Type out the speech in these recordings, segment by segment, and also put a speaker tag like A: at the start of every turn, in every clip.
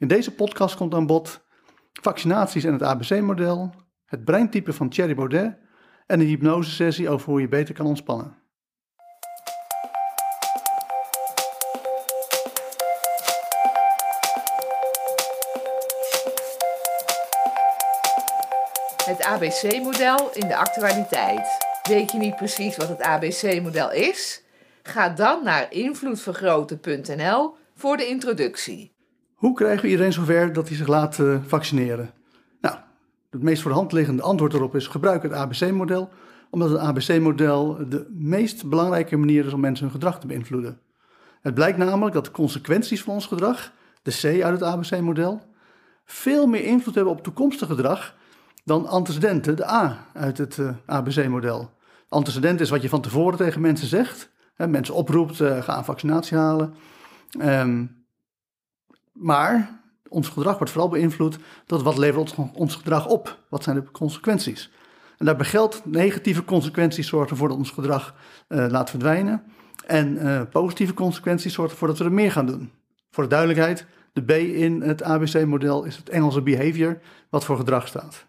A: In deze podcast komt aan bod vaccinaties en het ABC-model, het breintype van Thierry Baudet en een hypnosesessie over hoe je beter kan ontspannen.
B: Het ABC-model in de actualiteit. Weet je niet precies wat het ABC-model is? Ga dan naar invloedvergroten.nl voor de introductie.
A: Hoe krijgen we iedereen zover dat hij zich laat uh, vaccineren? Nou, het meest voor de hand liggende antwoord erop is gebruik het ABC-model, omdat het ABC-model de meest belangrijke manier is om mensen hun gedrag te beïnvloeden. Het blijkt namelijk dat de consequenties van ons gedrag, de C uit het ABC-model, veel meer invloed hebben op toekomstig gedrag dan antecedenten, de A uit het uh, ABC-model. Antecedent is wat je van tevoren tegen mensen zegt. Hè, mensen oproept, uh, ga een vaccinatie halen. Um, maar ons gedrag wordt vooral beïnvloed door wat levert ons, gedrag op? Wat zijn de consequenties? En daarbij geldt, negatieve consequenties zorgen ervoor dat ons gedrag uh, laat verdwijnen. En uh, positieve consequenties zorgen ervoor dat we er meer gaan doen. Voor de duidelijkheid, de B in het ABC-model is het Engelse behavior, wat voor gedrag staat.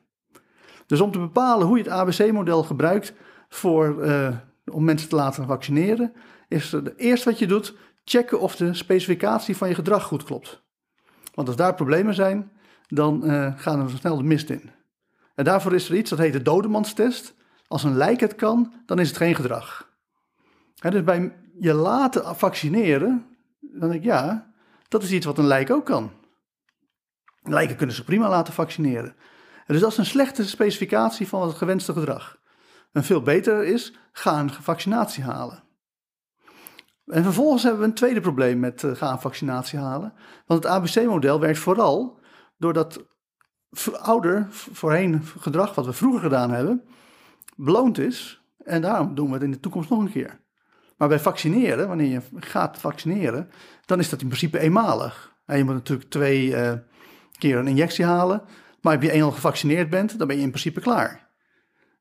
A: Dus om te bepalen hoe je het ABC-model gebruikt voor, uh, om mensen te laten vaccineren, is het eerste wat je doet, checken of de specificatie van je gedrag goed klopt. Want als daar problemen zijn, dan uh, gaan we snel de mist in. En daarvoor is er iets dat heet de dodemanstest. Als een lijk het kan, dan is het geen gedrag. He, dus bij je laten vaccineren, dan denk ik ja, dat is iets wat een lijk ook kan. Lijken kunnen zich prima laten vaccineren. En dus dat is een slechte specificatie van het gewenste gedrag. En veel beter is, ga een vaccinatie halen. En vervolgens hebben we een tweede probleem met uh, gaan vaccinatie halen. Want het ABC-model werkt vooral doordat ouder, voorheen gedrag wat we vroeger gedaan hebben, beloond is. En daarom doen we het in de toekomst nog een keer. Maar bij vaccineren, wanneer je gaat vaccineren, dan is dat in principe eenmalig. En je moet natuurlijk twee uh, keer een injectie halen. Maar als je eenmaal gevaccineerd bent, dan ben je in principe klaar.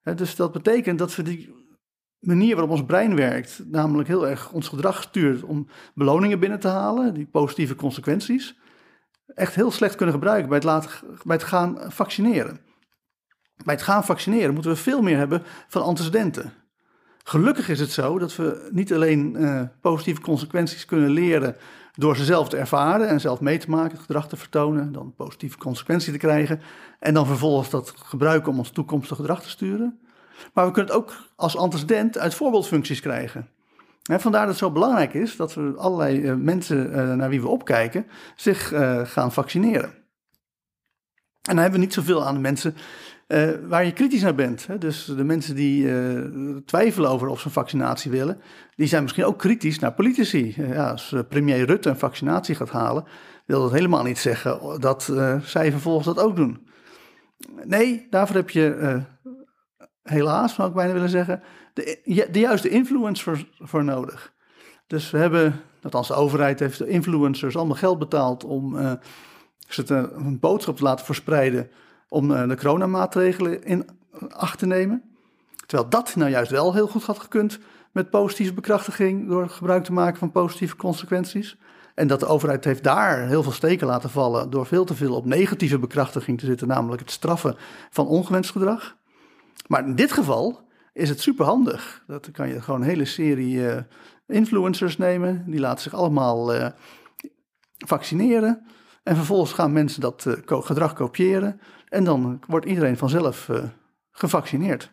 A: dus dat betekent dat we die manier waarop ons brein werkt, namelijk heel erg ons gedrag stuurt om beloningen binnen te halen, die positieve consequenties, echt heel slecht kunnen gebruiken bij het, laten, bij het gaan vaccineren. Bij het gaan vaccineren moeten we veel meer hebben van antecedenten. Gelukkig is het zo dat we niet alleen uh, positieve consequenties kunnen leren door ze zelf te ervaren en zelf mee te maken, het gedrag te vertonen, dan positieve consequenties te krijgen en dan vervolgens dat gebruiken om ons toekomstige gedrag te sturen. Maar we kunnen het ook als antecedent uit voorbeeldfuncties krijgen. En vandaar dat het zo belangrijk is dat we allerlei uh, mensen uh, naar wie we opkijken zich uh, gaan vaccineren. En dan hebben we niet zoveel aan de mensen waar je kritisch naar bent. Dus de mensen die twijfelen over of ze een vaccinatie willen, die zijn misschien ook kritisch naar politici. ja, als premier Rutte een vaccinatie gaat halen, wil dat helemaal niet zeggen dat zij vervolgens dat ook doen. Nee, daarvoor heb je helaas zou ik bijna willen zeggen, de, de juiste influence voor, nodig. Dus we hebben, althans de overheid heeft de influencers allemaal geld betaald om uh, een boodschap te laten verspreiden om uh, de coronamaatregelen in acht te nemen. Terwijl dat nou juist wel heel goed had gekund met positieve bekrachtiging door gebruik te maken van positieve consequenties. En dat de overheid heeft daar heel veel steken laten vallen door veel te veel op negatieve bekrachtiging te zitten, namelijk het straffen van ongewenst gedrag. Maar in dit geval is het superhandig. Dat kan je gewoon een hele serie uh, influencers nemen. Die laten zich allemaal uh, vaccineren. En vervolgens gaan mensen dat uh, gedrag kopiëren. En dan wordt iedereen vanzelf gevaccineerd.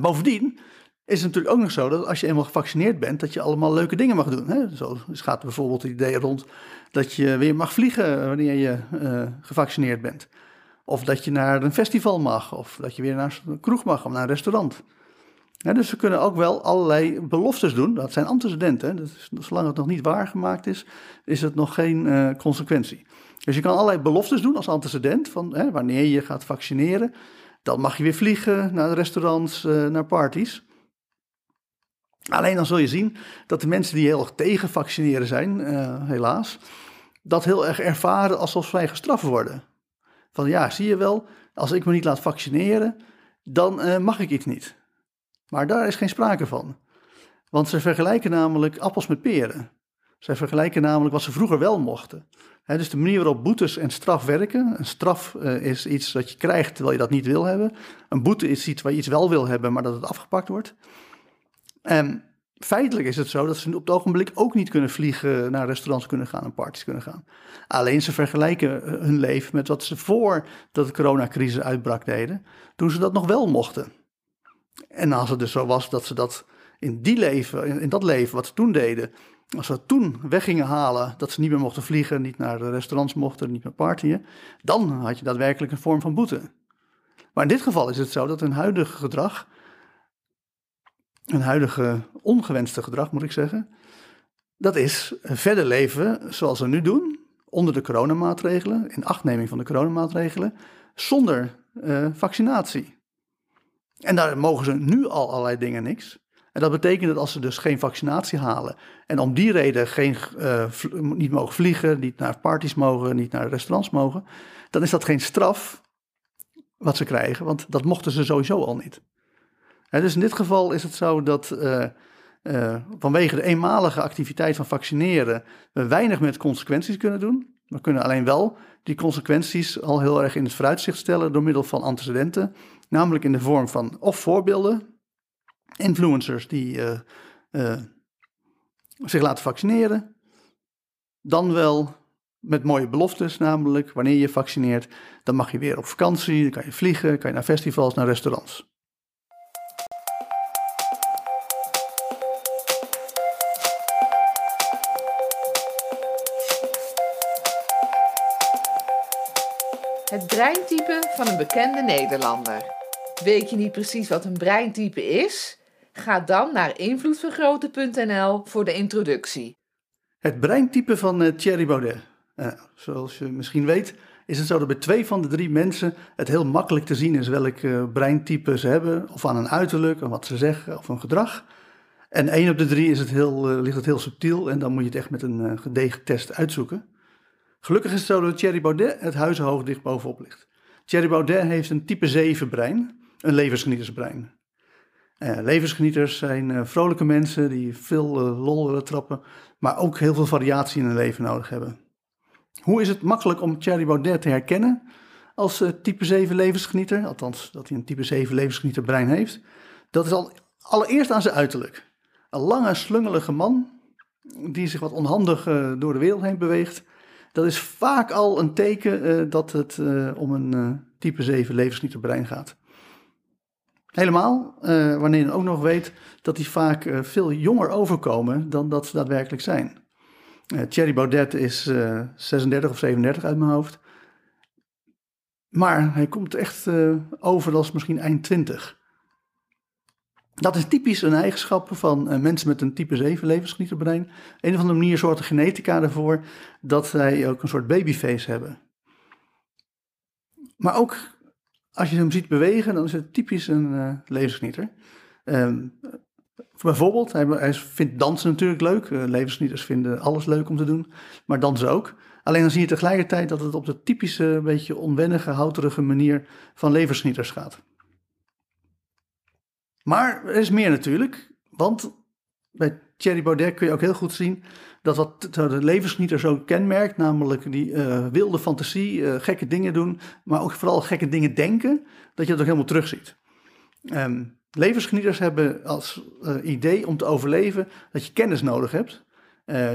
A: bovendien is het natuurlijk ook nog zo dat als je eenmaal gevaccineerd bent, dat je allemaal leuke dingen mag doen. Hè? Zo gaat bijvoorbeeld het idee rond dat je weer mag vliegen wanneer je gevaccineerd bent. Of dat je naar een festival mag, of dat je weer naar een kroeg mag of naar een restaurant. dus we kunnen ook wel allerlei beloftes doen. Dat zijn antecedenten. Dus zolang het nog niet waargemaakt is, is het nog geen uh, consequentie. Dus je kan allerlei beloftes doen als antecedent. Van hè, wanneer je gaat vaccineren, dan mag je weer vliegen naar restaurants, uh, naar parties. Alleen dan zul je zien dat de mensen die heel erg tegen vaccineren zijn, uh, helaas, dat heel erg ervaren alsof zij gestraft worden. Van ja, zie je wel, als ik me niet laat vaccineren, dan uh, mag ik iets niet. Maar daar is geen sprake van. Want ze vergelijken namelijk appels met peren. Zij vergelijken namelijk wat ze vroeger wel mochten. dus de manier waarop boetes en straf werken. Een straf eh, is iets dat je krijgt terwijl je dat niet wil hebben. Een boete is iets waar je iets wel wil hebben, maar dat het afgepakt wordt. En feitelijk is het zo dat ze op het ogenblik ook niet kunnen vliegen, naar restaurants kunnen gaan en parties kunnen gaan. Alleen ze vergelijken eh, hun leven met wat ze voor dat de coronacrisis uitbrak deden, toen ze dat nog wel mochten. En als het dus zo was dat ze dat in, die leven, in dat leven wat ze toen deden, als we toen weg gingen halen dat ze niet meer mochten vliegen, niet naar restaurants mochten, niet meer partyen, dan had je daadwerkelijk een vorm van boete. Maar in dit geval is het zo dat hun huidige gedrag, een huidige ongewenste gedrag moet ik zeggen, dat is verder leven zoals we nu doen, onder de coronamaatregelen, in achtneming van de coronamaatregelen, zonder uh, vaccinatie. En daar mogen ze nu al allerlei dingen niks. En dat betekent dat als ze dus geen vaccinatie halen en om die reden geen, uh, niet mogen vliegen, niet naar parties mogen, niet naar restaurants mogen, dan is dat geen straf wat ze krijgen, want dat mochten ze sowieso al niet. Dus in dit geval is het zo dat uh, uh, vanwege de eenmalige activiteit van vaccineren we weinig met consequenties kunnen doen. We kunnen alleen wel die consequenties al heel erg in het vooruitzicht stellen door middel van antecedenten, namelijk in de vorm van of voorbeelden, influencers die uh, zich laten vaccineren. Dan wel met mooie beloftes, namelijk wanneer je vaccineert, dan mag je weer op vakantie, dan kan je vliegen, kan je naar festivals, naar restaurants.
B: Het breintype van een bekende Nederlander. Weet je niet precies wat een breintype is? Ga dan naar invloedvergroten.nl voor de introductie.
A: Het breintype van uh, Thierry Baudet. Uh, zoals je misschien weet, is het zo dat bij twee van de drie mensen het heel makkelijk te zien is welk uh, breintype ze hebben, of aan een uiterlijk, of wat ze zeggen, of een gedrag. En één op de drie is het heel, ligt het heel subtiel en dan moet je het echt met een gedegen test uitzoeken. Gelukkig is het zo dat Thierry Baudet het huizenhoog dicht bovenop ligt. Thierry Baudet heeft een type 7 brein, een levensgenietersbrein. Uh, levensgenieters zijn uh, vrolijke mensen die veel uh, lol trappen, maar ook heel veel variatie in hun leven nodig hebben. Hoe is het makkelijk om Thierry Baudet te herkennen als type 7 levensgenieter? Althans, dat hij een type 7 levensgenieterbrein heeft. Dat is al allereerst aan zijn uiterlijk. Een lange, slungelige man die zich wat onhandig door de wereld heen beweegt. Dat is vaak al een teken dat het om een type 7 levensgenieterbrein gaat. Helemaal, uh, wanneer je ook nog weet dat die vaak uh, veel jonger overkomen dan dat ze daadwerkelijk zijn. Uh, Thierry Baudet is 36 of 37 uit mijn hoofd. Maar hij komt echt over als misschien eind 20. Dat is typisch een eigenschap van mensen met een type 7 levensgenieterbrein. Een of andere manier de genetica ervoor dat zij ook een soort babyface hebben. Maar ook als je hem ziet bewegen, dan is het typisch een uh, levensgenieter. Um, bijvoorbeeld, hij, hij, vindt dansen natuurlijk leuk. Uh, levensgenieters vinden alles leuk om te doen, maar dansen ook. Alleen dan zie je tegelijkertijd dat het op de typische, beetje onwennige, houterige manier van levensgenieters gaat. Maar er is meer natuurlijk, want bij Thierry Baudet kun je ook heel goed zien dat wat de levensgenieter zo kenmerkt, namelijk die uh, wilde fantasie, uh, gekke dingen doen, maar ook vooral gekke dingen denken, dat je dat ook helemaal terugziet. Um, levensgenieters hebben als uh, idee om te overleven dat je kennis nodig hebt.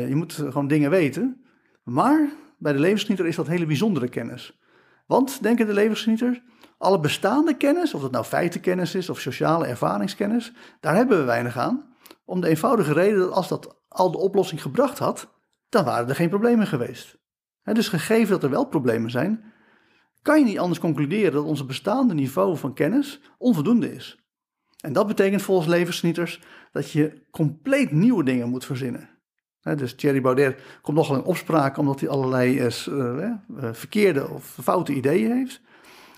A: je moet gewoon dingen weten. Maar bij de levensgenieter is dat hele bijzondere kennis. Want, denken de levensgenieters, alle bestaande kennis, of dat nou feitenkennis is of sociale ervaringskennis, daar hebben we weinig aan. Om de eenvoudige reden dat als dat al de oplossing gebracht had, dan waren er geen problemen geweest. dus gegeven dat er wel problemen zijn, kan je niet anders concluderen dat onze bestaande niveau van kennis onvoldoende is. En dat betekent volgens levensgenieters dat je compleet nieuwe dingen moet verzinnen. dus Thierry Baudet komt nogal in opspraak omdat hij allerlei uh, uh, verkeerde of foute ideeën heeft.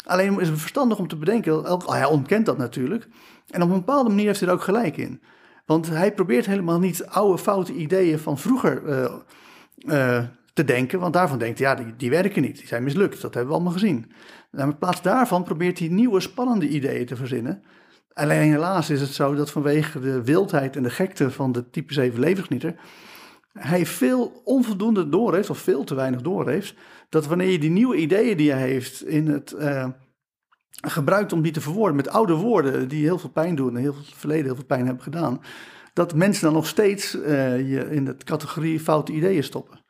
A: Alleen is het verstandig om te bedenken, oh, hij ontkent dat natuurlijk. En op een bepaalde manier heeft hij er ook gelijk in. Want hij probeert helemaal niet oude foute ideeën van vroeger uh, uh, te denken. Want daarvan denkt hij, ja, die, die werken niet. Die zijn mislukt. Dat hebben we allemaal gezien. En in plaats daarvan probeert hij nieuwe spannende ideeën te verzinnen. Alleen helaas is het zo dat vanwege de wildheid en de gekte van de type 7 levensgenieter... hij veel onvoldoende doorheeft, of veel te weinig doorheeft, dat wanneer je die nieuwe ideeën die hij heeft in het uh, gebruikt om die te verwoorden met oude woorden die heel veel pijn doen en heel veel verleden heel veel pijn hebben gedaan, dat mensen dan nog steeds uh, je in de categorie foute ideeën stoppen.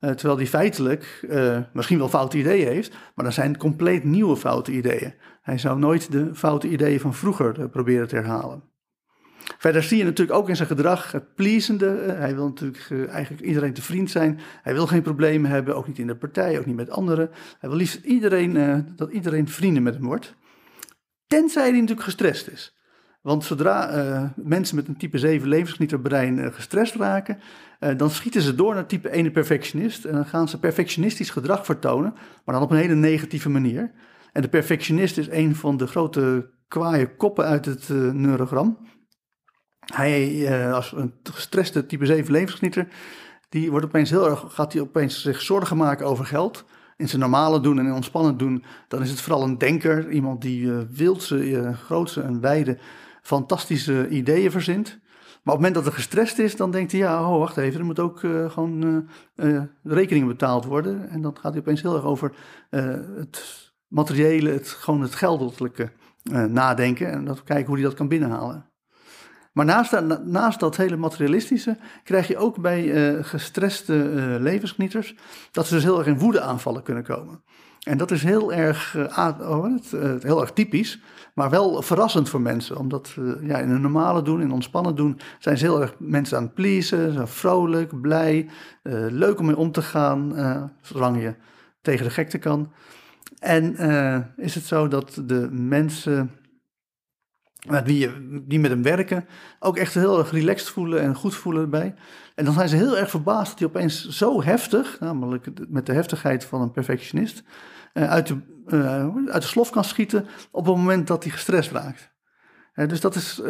A: Uh, terwijl die feitelijk misschien wel foute ideeën heeft, maar dat zijn compleet nieuwe foute ideeën. Hij zou nooit de foute ideeën van vroeger proberen te herhalen. Verder zie je natuurlijk ook in zijn gedrag het pleasende. Hij wil natuurlijk eigenlijk iedereen te vriend zijn. Hij wil geen problemen hebben, ook niet in de partij, ook niet met anderen. Hij wil liefst iedereen, dat iedereen vrienden met hem wordt. Tenzij hij natuurlijk gestrest is. Want zodra uh, mensen met een type 7 levensgenieterbrein uh, gestrest raken, dan schieten ze door naar type 1 perfectionist. En dan gaan ze perfectionistisch gedrag vertonen, maar dan op een hele negatieve manier. En de perfectionist is een van de grote kwaaie koppen uit het neurogram. Hij, als een gestreste type 7 levensgenieter, die wordt opeens heel erg, gaat hij opeens zich zorgen maken over geld in zijn normale doen en in ontspannen doen, dan is het vooral een denker. Iemand die uh, wildse, uh, en wijde fantastische ideeën verzint. Maar op het moment dat er gestrest is, dan denkt hij, ja, oh, wacht even, er moet ook gewoon rekeningen betaald worden. En dan gaat hij opeens heel erg over het materiële, het, gewoon het geldelijke nadenken en dat, kijken hoe hij dat kan binnenhalen. Maar naast, naast dat hele materialistische krijg je ook bij gestreste levensgenieters dat ze dus heel erg in woede aanvallen kunnen komen. En dat is heel erg, oh, heel erg typisch, maar wel verrassend voor mensen. Omdat uh, ja, in een normale doen, in ontspannen doen, zijn ze heel erg mensen aan het pleasen, zijn vrolijk, blij, uh, leuk om mee om te gaan, uh, zolang je tegen de gekte kan. En is het zo dat de mensen die, die met hem werken ook echt heel erg relaxed voelen en goed voelen erbij. En dan zijn ze heel erg verbaasd dat hij opeens zo heftig, namelijk met de heftigheid van een perfectionist, uit de uh, uit de slof kan schieten op het moment dat hij gestrest raakt. Uh, dus dat is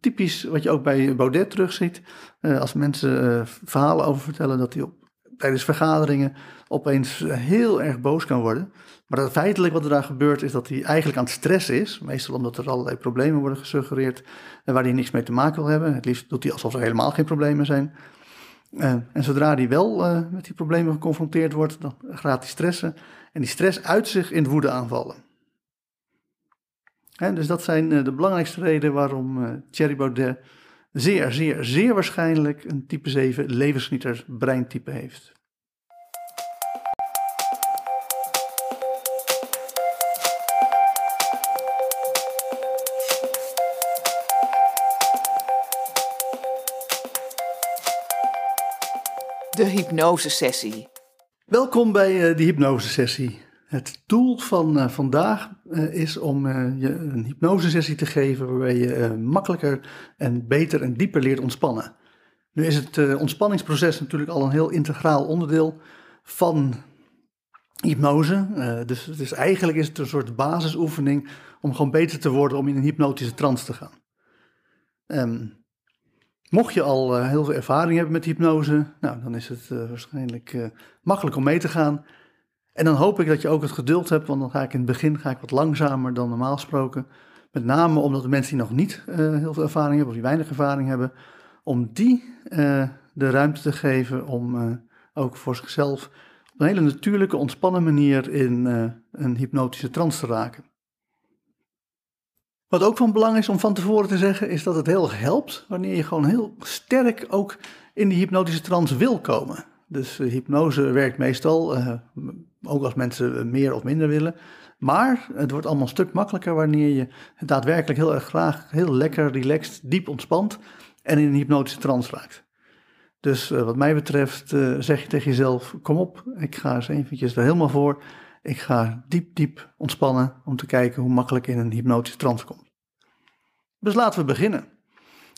A: typisch wat je ook bij Baudet terugziet. als mensen verhalen over vertellen dat hij op, tijdens vergaderingen opeens heel erg boos kan worden. Maar dat feitelijk wat er daar gebeurt is dat hij eigenlijk aan het stress is. Meestal omdat er allerlei problemen worden gesuggereerd waar hij niks mee te maken wil hebben. Het liefst doet hij alsof er helemaal geen problemen zijn. en zodra hij wel met die problemen geconfronteerd wordt, dan gaat hij stressen. En die stress uit zich in woede aanvallen. dus dat zijn eh, de belangrijkste redenen waarom Thierry Baudet zeer, zeer, zeer waarschijnlijk een type 7 levensgenieter breintype heeft.
B: De hypnosesessie.
A: Welkom bij uh, de hypnosesessie. Het doel van uh, vandaag uh, is om je een hypnosesessie te geven waarbij je makkelijker en beter en dieper leert ontspannen. Nu is het ontspanningsproces natuurlijk al een heel integraal onderdeel van hypnose. dus, dus eigenlijk is het een soort basisoefening om gewoon beter te worden om in een hypnotische trance te gaan. Um, Mocht je al uh, heel veel ervaring hebben met hypnose, nou, dan is het uh, waarschijnlijk uh, makkelijk om mee te gaan. En dan hoop ik dat je ook het geduld hebt, want dan ga ik in het begin ga ik wat langzamer dan normaal gesproken. Met name omdat de mensen die nog niet heel veel ervaring hebben of die weinig ervaring hebben, om die de ruimte te geven om ook voor zichzelf op een hele natuurlijke, ontspannen manier in een hypnotische trance te raken. Wat ook van belang is om van tevoren te zeggen, is dat het heel helpt wanneer je gewoon heel sterk ook in die hypnotische trance wil komen. Dus hypnose werkt meestal, uh, ook als mensen meer of minder willen. Maar het wordt allemaal een stuk makkelijker wanneer je daadwerkelijk heel erg graag, heel lekker, relaxed, diep ontspant en in een hypnotische trance raakt. Dus uh, wat mij betreft zeg je tegen jezelf, kom op, ik ga eens eventjes er helemaal voor. Ik ga diep, diep ontspannen om te kijken hoe makkelijk in een hypnotische trance komt. Dus laten we beginnen.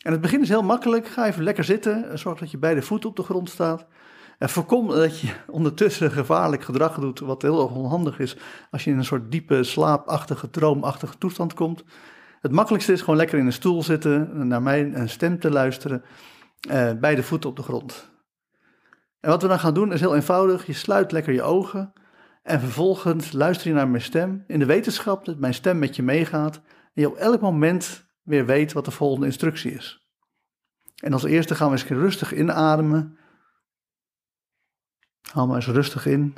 A: En het begin is heel makkelijk. Ga even lekker zitten. Zorg dat je beide voeten op de grond staat. En voorkom dat je ondertussen gevaarlijk gedrag doet, wat heel onhandig is als je in een soort diepe, slaapachtige, droomachtige toestand komt. Het makkelijkste is gewoon lekker in een stoel zitten, naar mijn stem te luisteren, eh, beide voeten op de grond. En wat we dan gaan doen is heel eenvoudig. Je sluit lekker je ogen en vervolgens luister je naar mijn stem in de wetenschap dat mijn stem met je meegaat en je op elk moment weer weet wat de volgende instructie is. En als eerste gaan we eens rustig inademen Haal maar eens rustig in.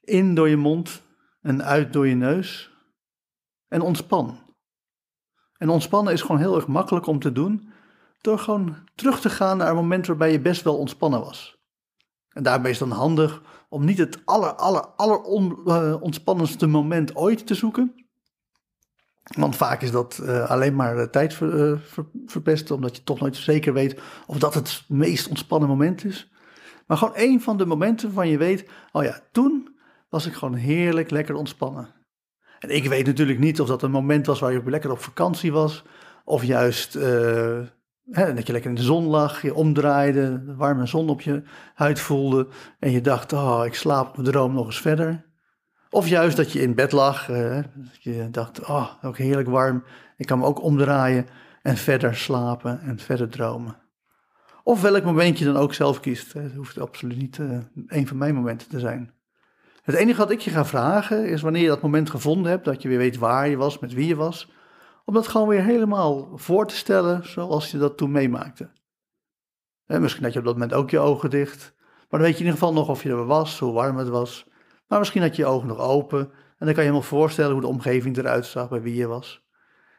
A: In door je mond en uit door je neus. En ontspan. En ontspannen is gewoon heel erg makkelijk om te doen door gewoon terug te gaan naar een moment waarbij je best wel ontspannen was. En daarbij is dan handig om niet het aller, aller, aller uh, ontspannendste moment ooit te zoeken. Want vaak is dat uh, alleen maar tijd ver, ver, verpesten, omdat je toch nooit zeker weet of dat het meest ontspannen moment is. Maar gewoon één van de momenten waarvan je weet, oh ja, toen was ik gewoon heerlijk lekker ontspannen. En ik weet natuurlijk niet of dat een moment was waar je lekker op vakantie was, of juist dat je lekker in de zon lag, je omdraaide, de warme zon op je huid voelde en je dacht, oh, ik slaap mijn droom nog eens verder. Of juist dat je in bed lag, dat je dacht, oh, ook heerlijk warm, ik kan me ook omdraaien en verder slapen en verder dromen. Of welk moment je dan ook zelf kiest. Het hoeft absoluut niet uh, een van mijn momenten te zijn. Het enige wat ik je ga vragen is wanneer je dat moment gevonden hebt, dat je weer weet waar je was, met wie je was, om dat gewoon weer helemaal voor te stellen zoals je dat toen meemaakte. En misschien had je op dat moment ook je ogen dicht, maar dan weet je in ieder geval nog of je er was, hoe warm het was. Maar misschien had je je ogen nog open en dan kan je nog voorstellen hoe de omgeving eruit zag, bij wie je was.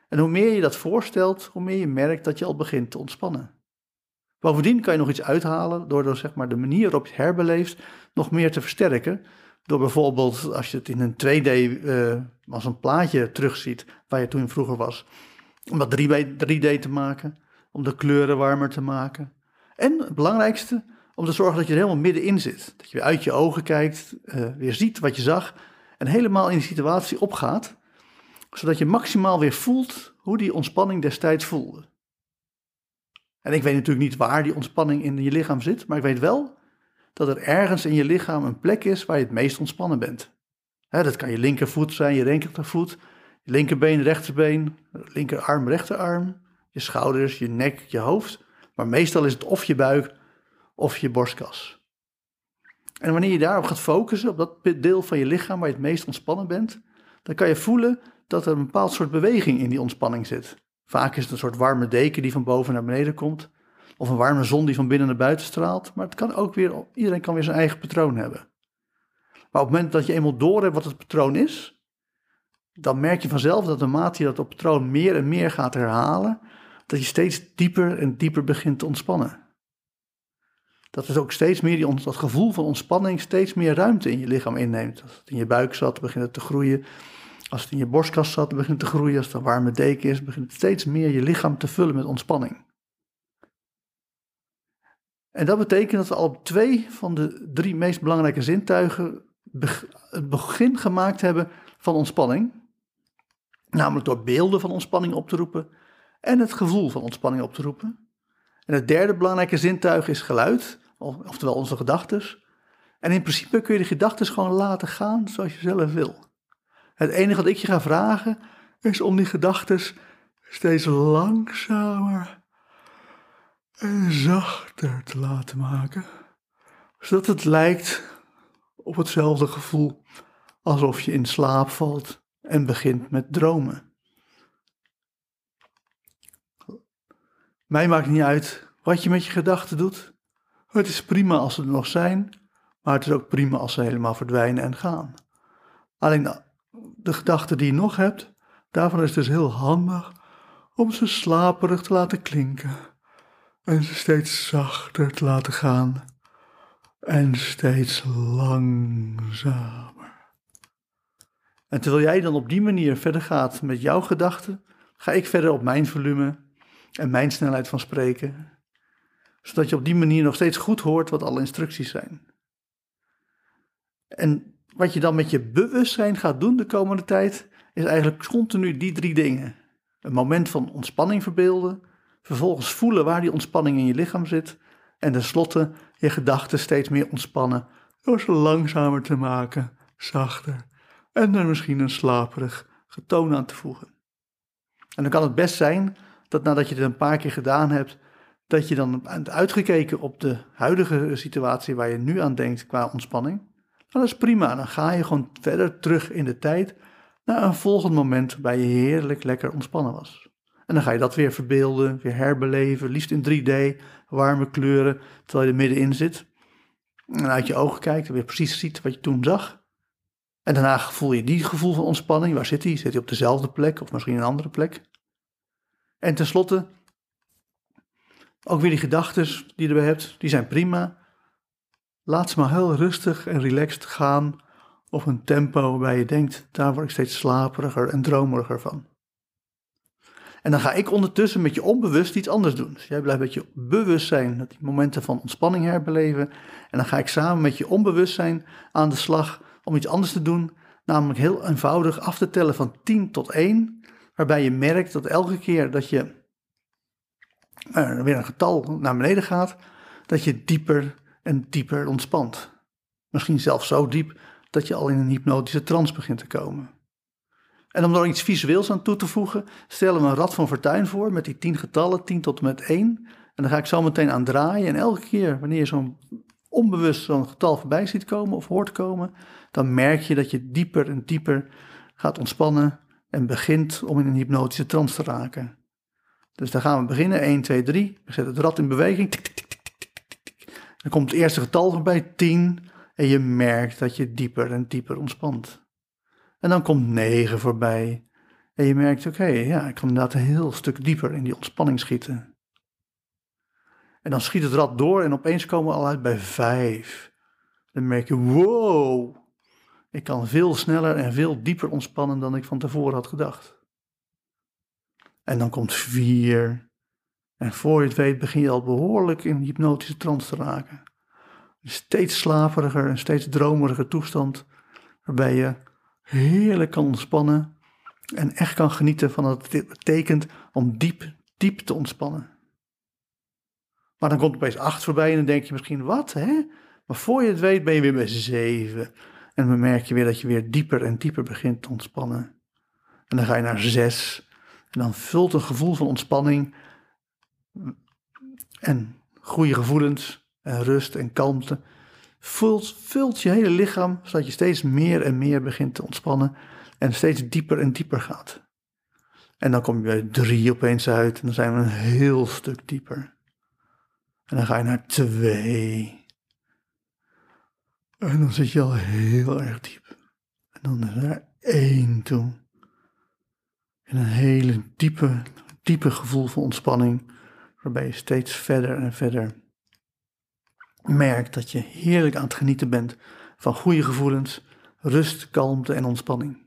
A: En hoe meer je dat voorstelt, hoe meer je merkt dat je al begint te ontspannen. Bovendien kan je nog iets uithalen door, zeg maar, de manier waarop je herbeleeft nog meer te versterken, door bijvoorbeeld, als je het in een 2D uh, als een plaatje terugziet, waar je toen vroeger was, om dat 3D te maken, om de kleuren warmer te maken. En het belangrijkste, om te zorgen dat je er helemaal middenin zit. Dat je weer uit je ogen kijkt, uh, weer ziet wat je zag en helemaal in de situatie opgaat, zodat je maximaal weer voelt hoe die ontspanning destijds voelde. En ik weet natuurlijk niet waar die ontspanning in je lichaam zit, maar ik weet wel dat er ergens in je lichaam een plek is waar je het meest ontspannen bent. dat kan je linkervoet zijn, je rechtervoet, je linkerbeen, rechterbeen, linkerarm, rechterarm, je schouders, je nek, je hoofd. Maar meestal is het of je buik of je borstkas. En wanneer je daarop gaat focussen, op dat deel van je lichaam waar je het meest ontspannen bent, dan kan je voelen dat er een bepaald soort beweging in die ontspanning zit. Vaak is het een soort warme deken die van boven naar beneden komt. Of een warme zon die van binnen naar buiten straalt. Maar het kan ook weer, iedereen kan weer zijn eigen patroon hebben. Maar op het moment dat je eenmaal door hebt wat het patroon is, dan merk je vanzelf dat naarmate je dat patroon meer en meer gaat herhalen, dat je steeds dieper en dieper begint te ontspannen. Dat het ook steeds meer die, dat gevoel van ontspanning steeds meer ruimte in je lichaam inneemt. Als het in je buik zat, begint het te groeien. Als het in je borstkas zat, begint het te groeien. Als het een warme deken is, begint het steeds meer je lichaam te vullen met ontspanning. En dat betekent dat we al twee van de drie meest belangrijke zintuigen het begin gemaakt hebben van ontspanning. Namelijk door beelden van ontspanning op te roepen en het gevoel van ontspanning op te roepen. En het derde belangrijke zintuig is geluid, oftewel onze gedachten. En in principe kun je de gedachten gewoon laten gaan zoals je zelf wil. Het enige wat ik je ga vragen is om die gedachten steeds langzamer en zachter te laten maken, zodat het lijkt op hetzelfde gevoel alsof je in slaap valt en begint met dromen. Mij maakt niet uit wat je met je gedachten doet. Het is prima als ze er nog zijn, maar het is ook prima als ze helemaal verdwijnen en gaan. Alleen de, de gedachten die je nog hebt, daarvan is het dus heel handig om ze slaperig te laten klinken en ze steeds zachter te laten gaan en steeds langzamer. En terwijl jij dan op die manier verder gaat met jouw gedachten, ga ik verder op mijn volume en mijn snelheid van spreken, zodat je op die manier nog steeds goed hoort wat alle instructies zijn. En wat je dan met je bewustzijn gaat doen de komende tijd, is eigenlijk continu die drie dingen. Een moment van ontspanning verbeelden, Vervolgens voelen waar die ontspanning in je lichaam zit. En tenslotte je gedachten steeds meer ontspannen door ze langzamer te maken, zachter. En er misschien een slaperig getoon aan te voegen. En dan kan het best zijn dat nadat je het een paar keer gedaan hebt, dat je dan hebt uitgekeken op de huidige situatie waar je nu aan denkt qua ontspanning. dat is prima, dan ga je gewoon verder terug in de tijd naar een volgend moment waarbij je heerlijk lekker ontspannen was. En dan ga je dat weer verbeelden, weer herbeleven, liefst in 3D, warme kleuren, terwijl je er middenin zit. En uit je ogen kijkt en weer precies ziet wat je toen zag. En daarna voel je die gevoel van ontspanning. Waar zit hij? Zit hij op dezelfde plek of misschien een andere plek? En tenslotte, ook weer die gedachten die je erbij hebt, die zijn prima. Laat ze maar heel rustig en relaxed gaan op een tempo waarbij je denkt, daar word ik steeds slaperiger en dromeriger van. En dan ga ik ondertussen met je onbewust iets anders doen. Dus jij blijft met je bewustzijn dat die momenten van ontspanning herbeleven. En dan ga ik samen met je onbewustzijn aan de slag om iets anders te doen. Namelijk heel eenvoudig af te tellen van 10 tot 1. Waarbij je merkt dat elke keer dat je uh, weer een getal naar beneden gaat, dat je dieper en dieper ontspant. Misschien zelfs zo diep dat je al in een hypnotische trance begint te komen. En om er iets visueels aan toe te voegen, stellen we een rad van Fortuin voor met die 10 getallen, 10 tot en met 1. En dan ga ik zo meteen aan draaien. En elke keer wanneer je zo'n onbewust zo'n getal voorbij ziet komen of hoort komen, dan merk je dat je dieper en dieper gaat ontspannen en begint om in een hypnotische trance te raken. Dus dan gaan we beginnen. 1, 2, 3. We zetten het rad in beweging. Dan komt het eerste getal voorbij, 10. En je merkt dat je dieper en dieper ontspant. En dan komt 9 voorbij. En je merkt, oké, ja, ik kan inderdaad een heel stuk dieper in die ontspanning schieten. En dan schiet het rad door en opeens komen we al uit bij 5. Dan merk je, wow, ik kan veel sneller en veel dieper ontspannen dan ik van tevoren had gedacht. En dan komt 4. En voor je het weet begin je al behoorlijk in hypnotische trance te raken. Een steeds slaperiger en steeds dromeriger toestand, waarbij je heerlijk kan ontspannen en echt kan genieten van wat het betekent om diep, diep te ontspannen. Maar dan komt opeens 8 voorbij en dan denk je misschien, wat hè? Maar voor je het weet ben je weer bij 7. En dan merk je weer dat je weer dieper en dieper begint te ontspannen. En dan ga je naar 6. En dan vult een gevoel van ontspanning en goede gevoelens en rust en kalmte. Vult, vult je hele lichaam zodat je steeds meer en meer begint te ontspannen en steeds dieper en dieper gaat. En dan kom je bij drie opeens uit en dan zijn we een heel stuk dieper. En dan ga je naar twee. En dan zit je al heel erg diep. En dan naar één toe. En een hele diepe, diepe gevoel van ontspanning, waarbij je steeds verder en verder merkt dat je heerlijk aan het genieten bent van goede gevoelens, rust, kalmte en ontspanning.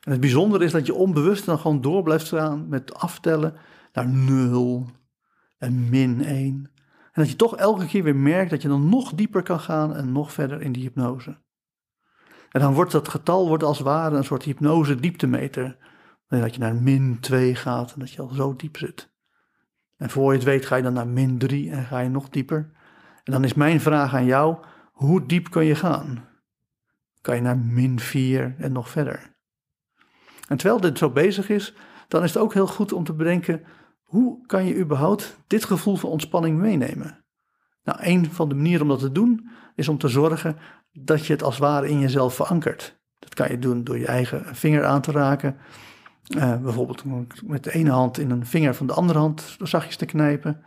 A: En het bijzondere is dat je onbewust dan gewoon door blijft staan met aftellen naar nul en min 1. En dat je toch elke keer weer merkt dat je dan nog dieper kan gaan en nog verder in die hypnose. En dan wordt dat getal wordt als het ware een soort hypnose dieptemeter. Dat je naar min 2 gaat en dat je al zo diep zit. En voor je het weet ga je dan naar min 3 en ga je nog dieper. En dan is mijn vraag aan jou, hoe diep kan je gaan? Kan je naar min 4 en nog verder? En terwijl dit zo bezig is, dan is het ook heel goed om te bedenken, hoe kan je überhaupt dit gevoel van ontspanning meenemen? Nou, een van de manieren om dat te doen is om te zorgen dat je het als het ware in jezelf verankert. Dat kan je doen door je eigen vinger aan te raken. Uh, bijvoorbeeld met de ene hand in een vinger van de andere hand zachtjes te knijpen.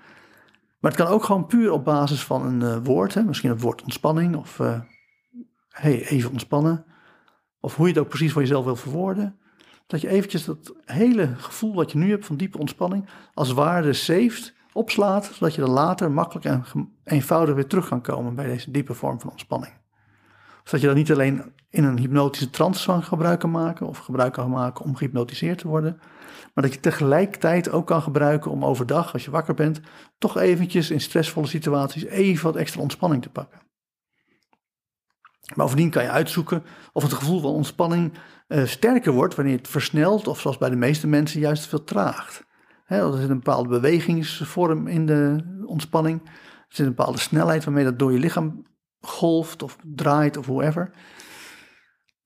A: Maar het kan ook gewoon puur op basis van een uh, woord. Hè? Misschien het woord ontspanning of uh, hey, even ontspannen. Of hoe je het ook precies voor jezelf wil verwoorden. Dat je eventjes dat hele gevoel wat je nu hebt van diepe ontspanning als waarde saved, opslaat. Zodat je er later makkelijk en eenvoudig weer terug kan komen bij deze diepe vorm van ontspanning. Zodat je dat niet alleen in een hypnotische trance van gebruik kan maken of gebruik kan maken om gehypnotiseerd te worden. Maar dat je tegelijkertijd ook kan gebruiken om overdag, als je wakker bent, toch eventjes in stressvolle situaties even wat extra ontspanning te pakken. Bovendien kan je uitzoeken of het gevoel van ontspanning uh, sterker wordt wanneer het versnelt of zoals bij de meeste mensen juist vertraagt. He, er zit een bepaalde bewegingsvorm in de ontspanning. Er zit een bepaalde snelheid waarmee dat door je lichaam golft of draait of whatever.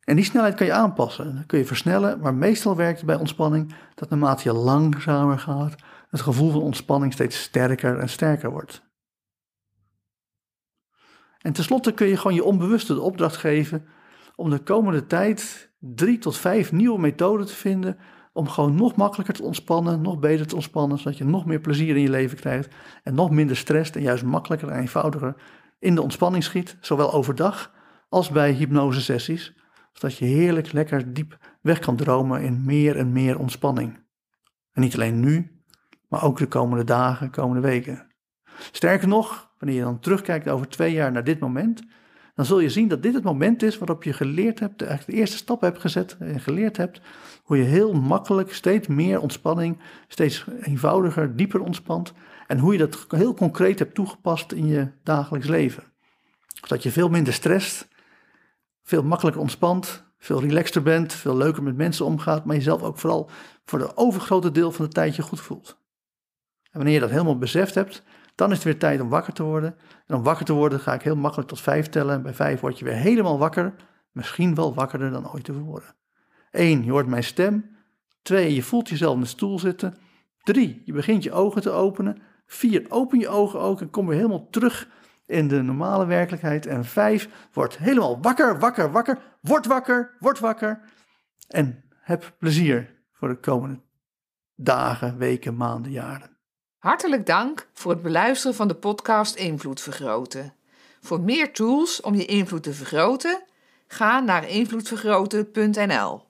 A: En die snelheid kan je aanpassen. Kun je versnellen, maar meestal werkt het bij ontspanning dat naarmate je langzamer gaat, het gevoel van ontspanning steeds sterker en sterker wordt. En tenslotte kun je gewoon je onbewuste de opdracht geven om de komende tijd drie tot vijf nieuwe methoden te vinden om gewoon nog makkelijker te ontspannen, nog beter te ontspannen, zodat je nog meer plezier in je leven krijgt en nog minder stress en juist makkelijker en eenvoudiger in de ontspanning schiet, zowel overdag als bij hypnosesessies, zodat je heerlijk lekker diep weg kan dromen in meer en meer ontspanning. En niet alleen nu, maar ook de komende dagen, komende weken. Sterker nog, wanneer je dan terugkijkt over twee jaar naar dit moment, dan zul je zien dat dit het moment is waarop je geleerd hebt, de eerste stap hebt gezet en geleerd hebt hoe je heel makkelijk steeds meer ontspanning, steeds eenvoudiger, dieper ontspant en hoe je dat heel concreet hebt toegepast in je dagelijks leven. Zodat je veel minder stresst, veel makkelijker ontspant, veel relaxter bent, veel leuker met mensen omgaat, maar jezelf ook vooral voor de overgrote deel van de tijd je goed voelt. En wanneer je dat helemaal beseft hebt, dan is het weer tijd om wakker te worden. En om wakker te worden ga ik heel makkelijk tot vijf tellen. En bij vijf word je weer helemaal wakker. Misschien wel wakkerder dan ooit tevoren. Eén, je hoort mijn stem. Twee, je voelt jezelf in de stoel zitten. Drie, je begint je ogen te openen. Vier, open je ogen ook en kom weer helemaal terug in de normale werkelijkheid. En vijf, word helemaal wakker, wakker, wakker. Word wakker, word wakker. En heb plezier voor de komende dagen, weken, maanden, jaren.
B: Hartelijk dank voor het beluisteren van de podcast Invloed Vergroten. Voor meer tools om je invloed te vergroten, ga naar invloedvergroten.nl.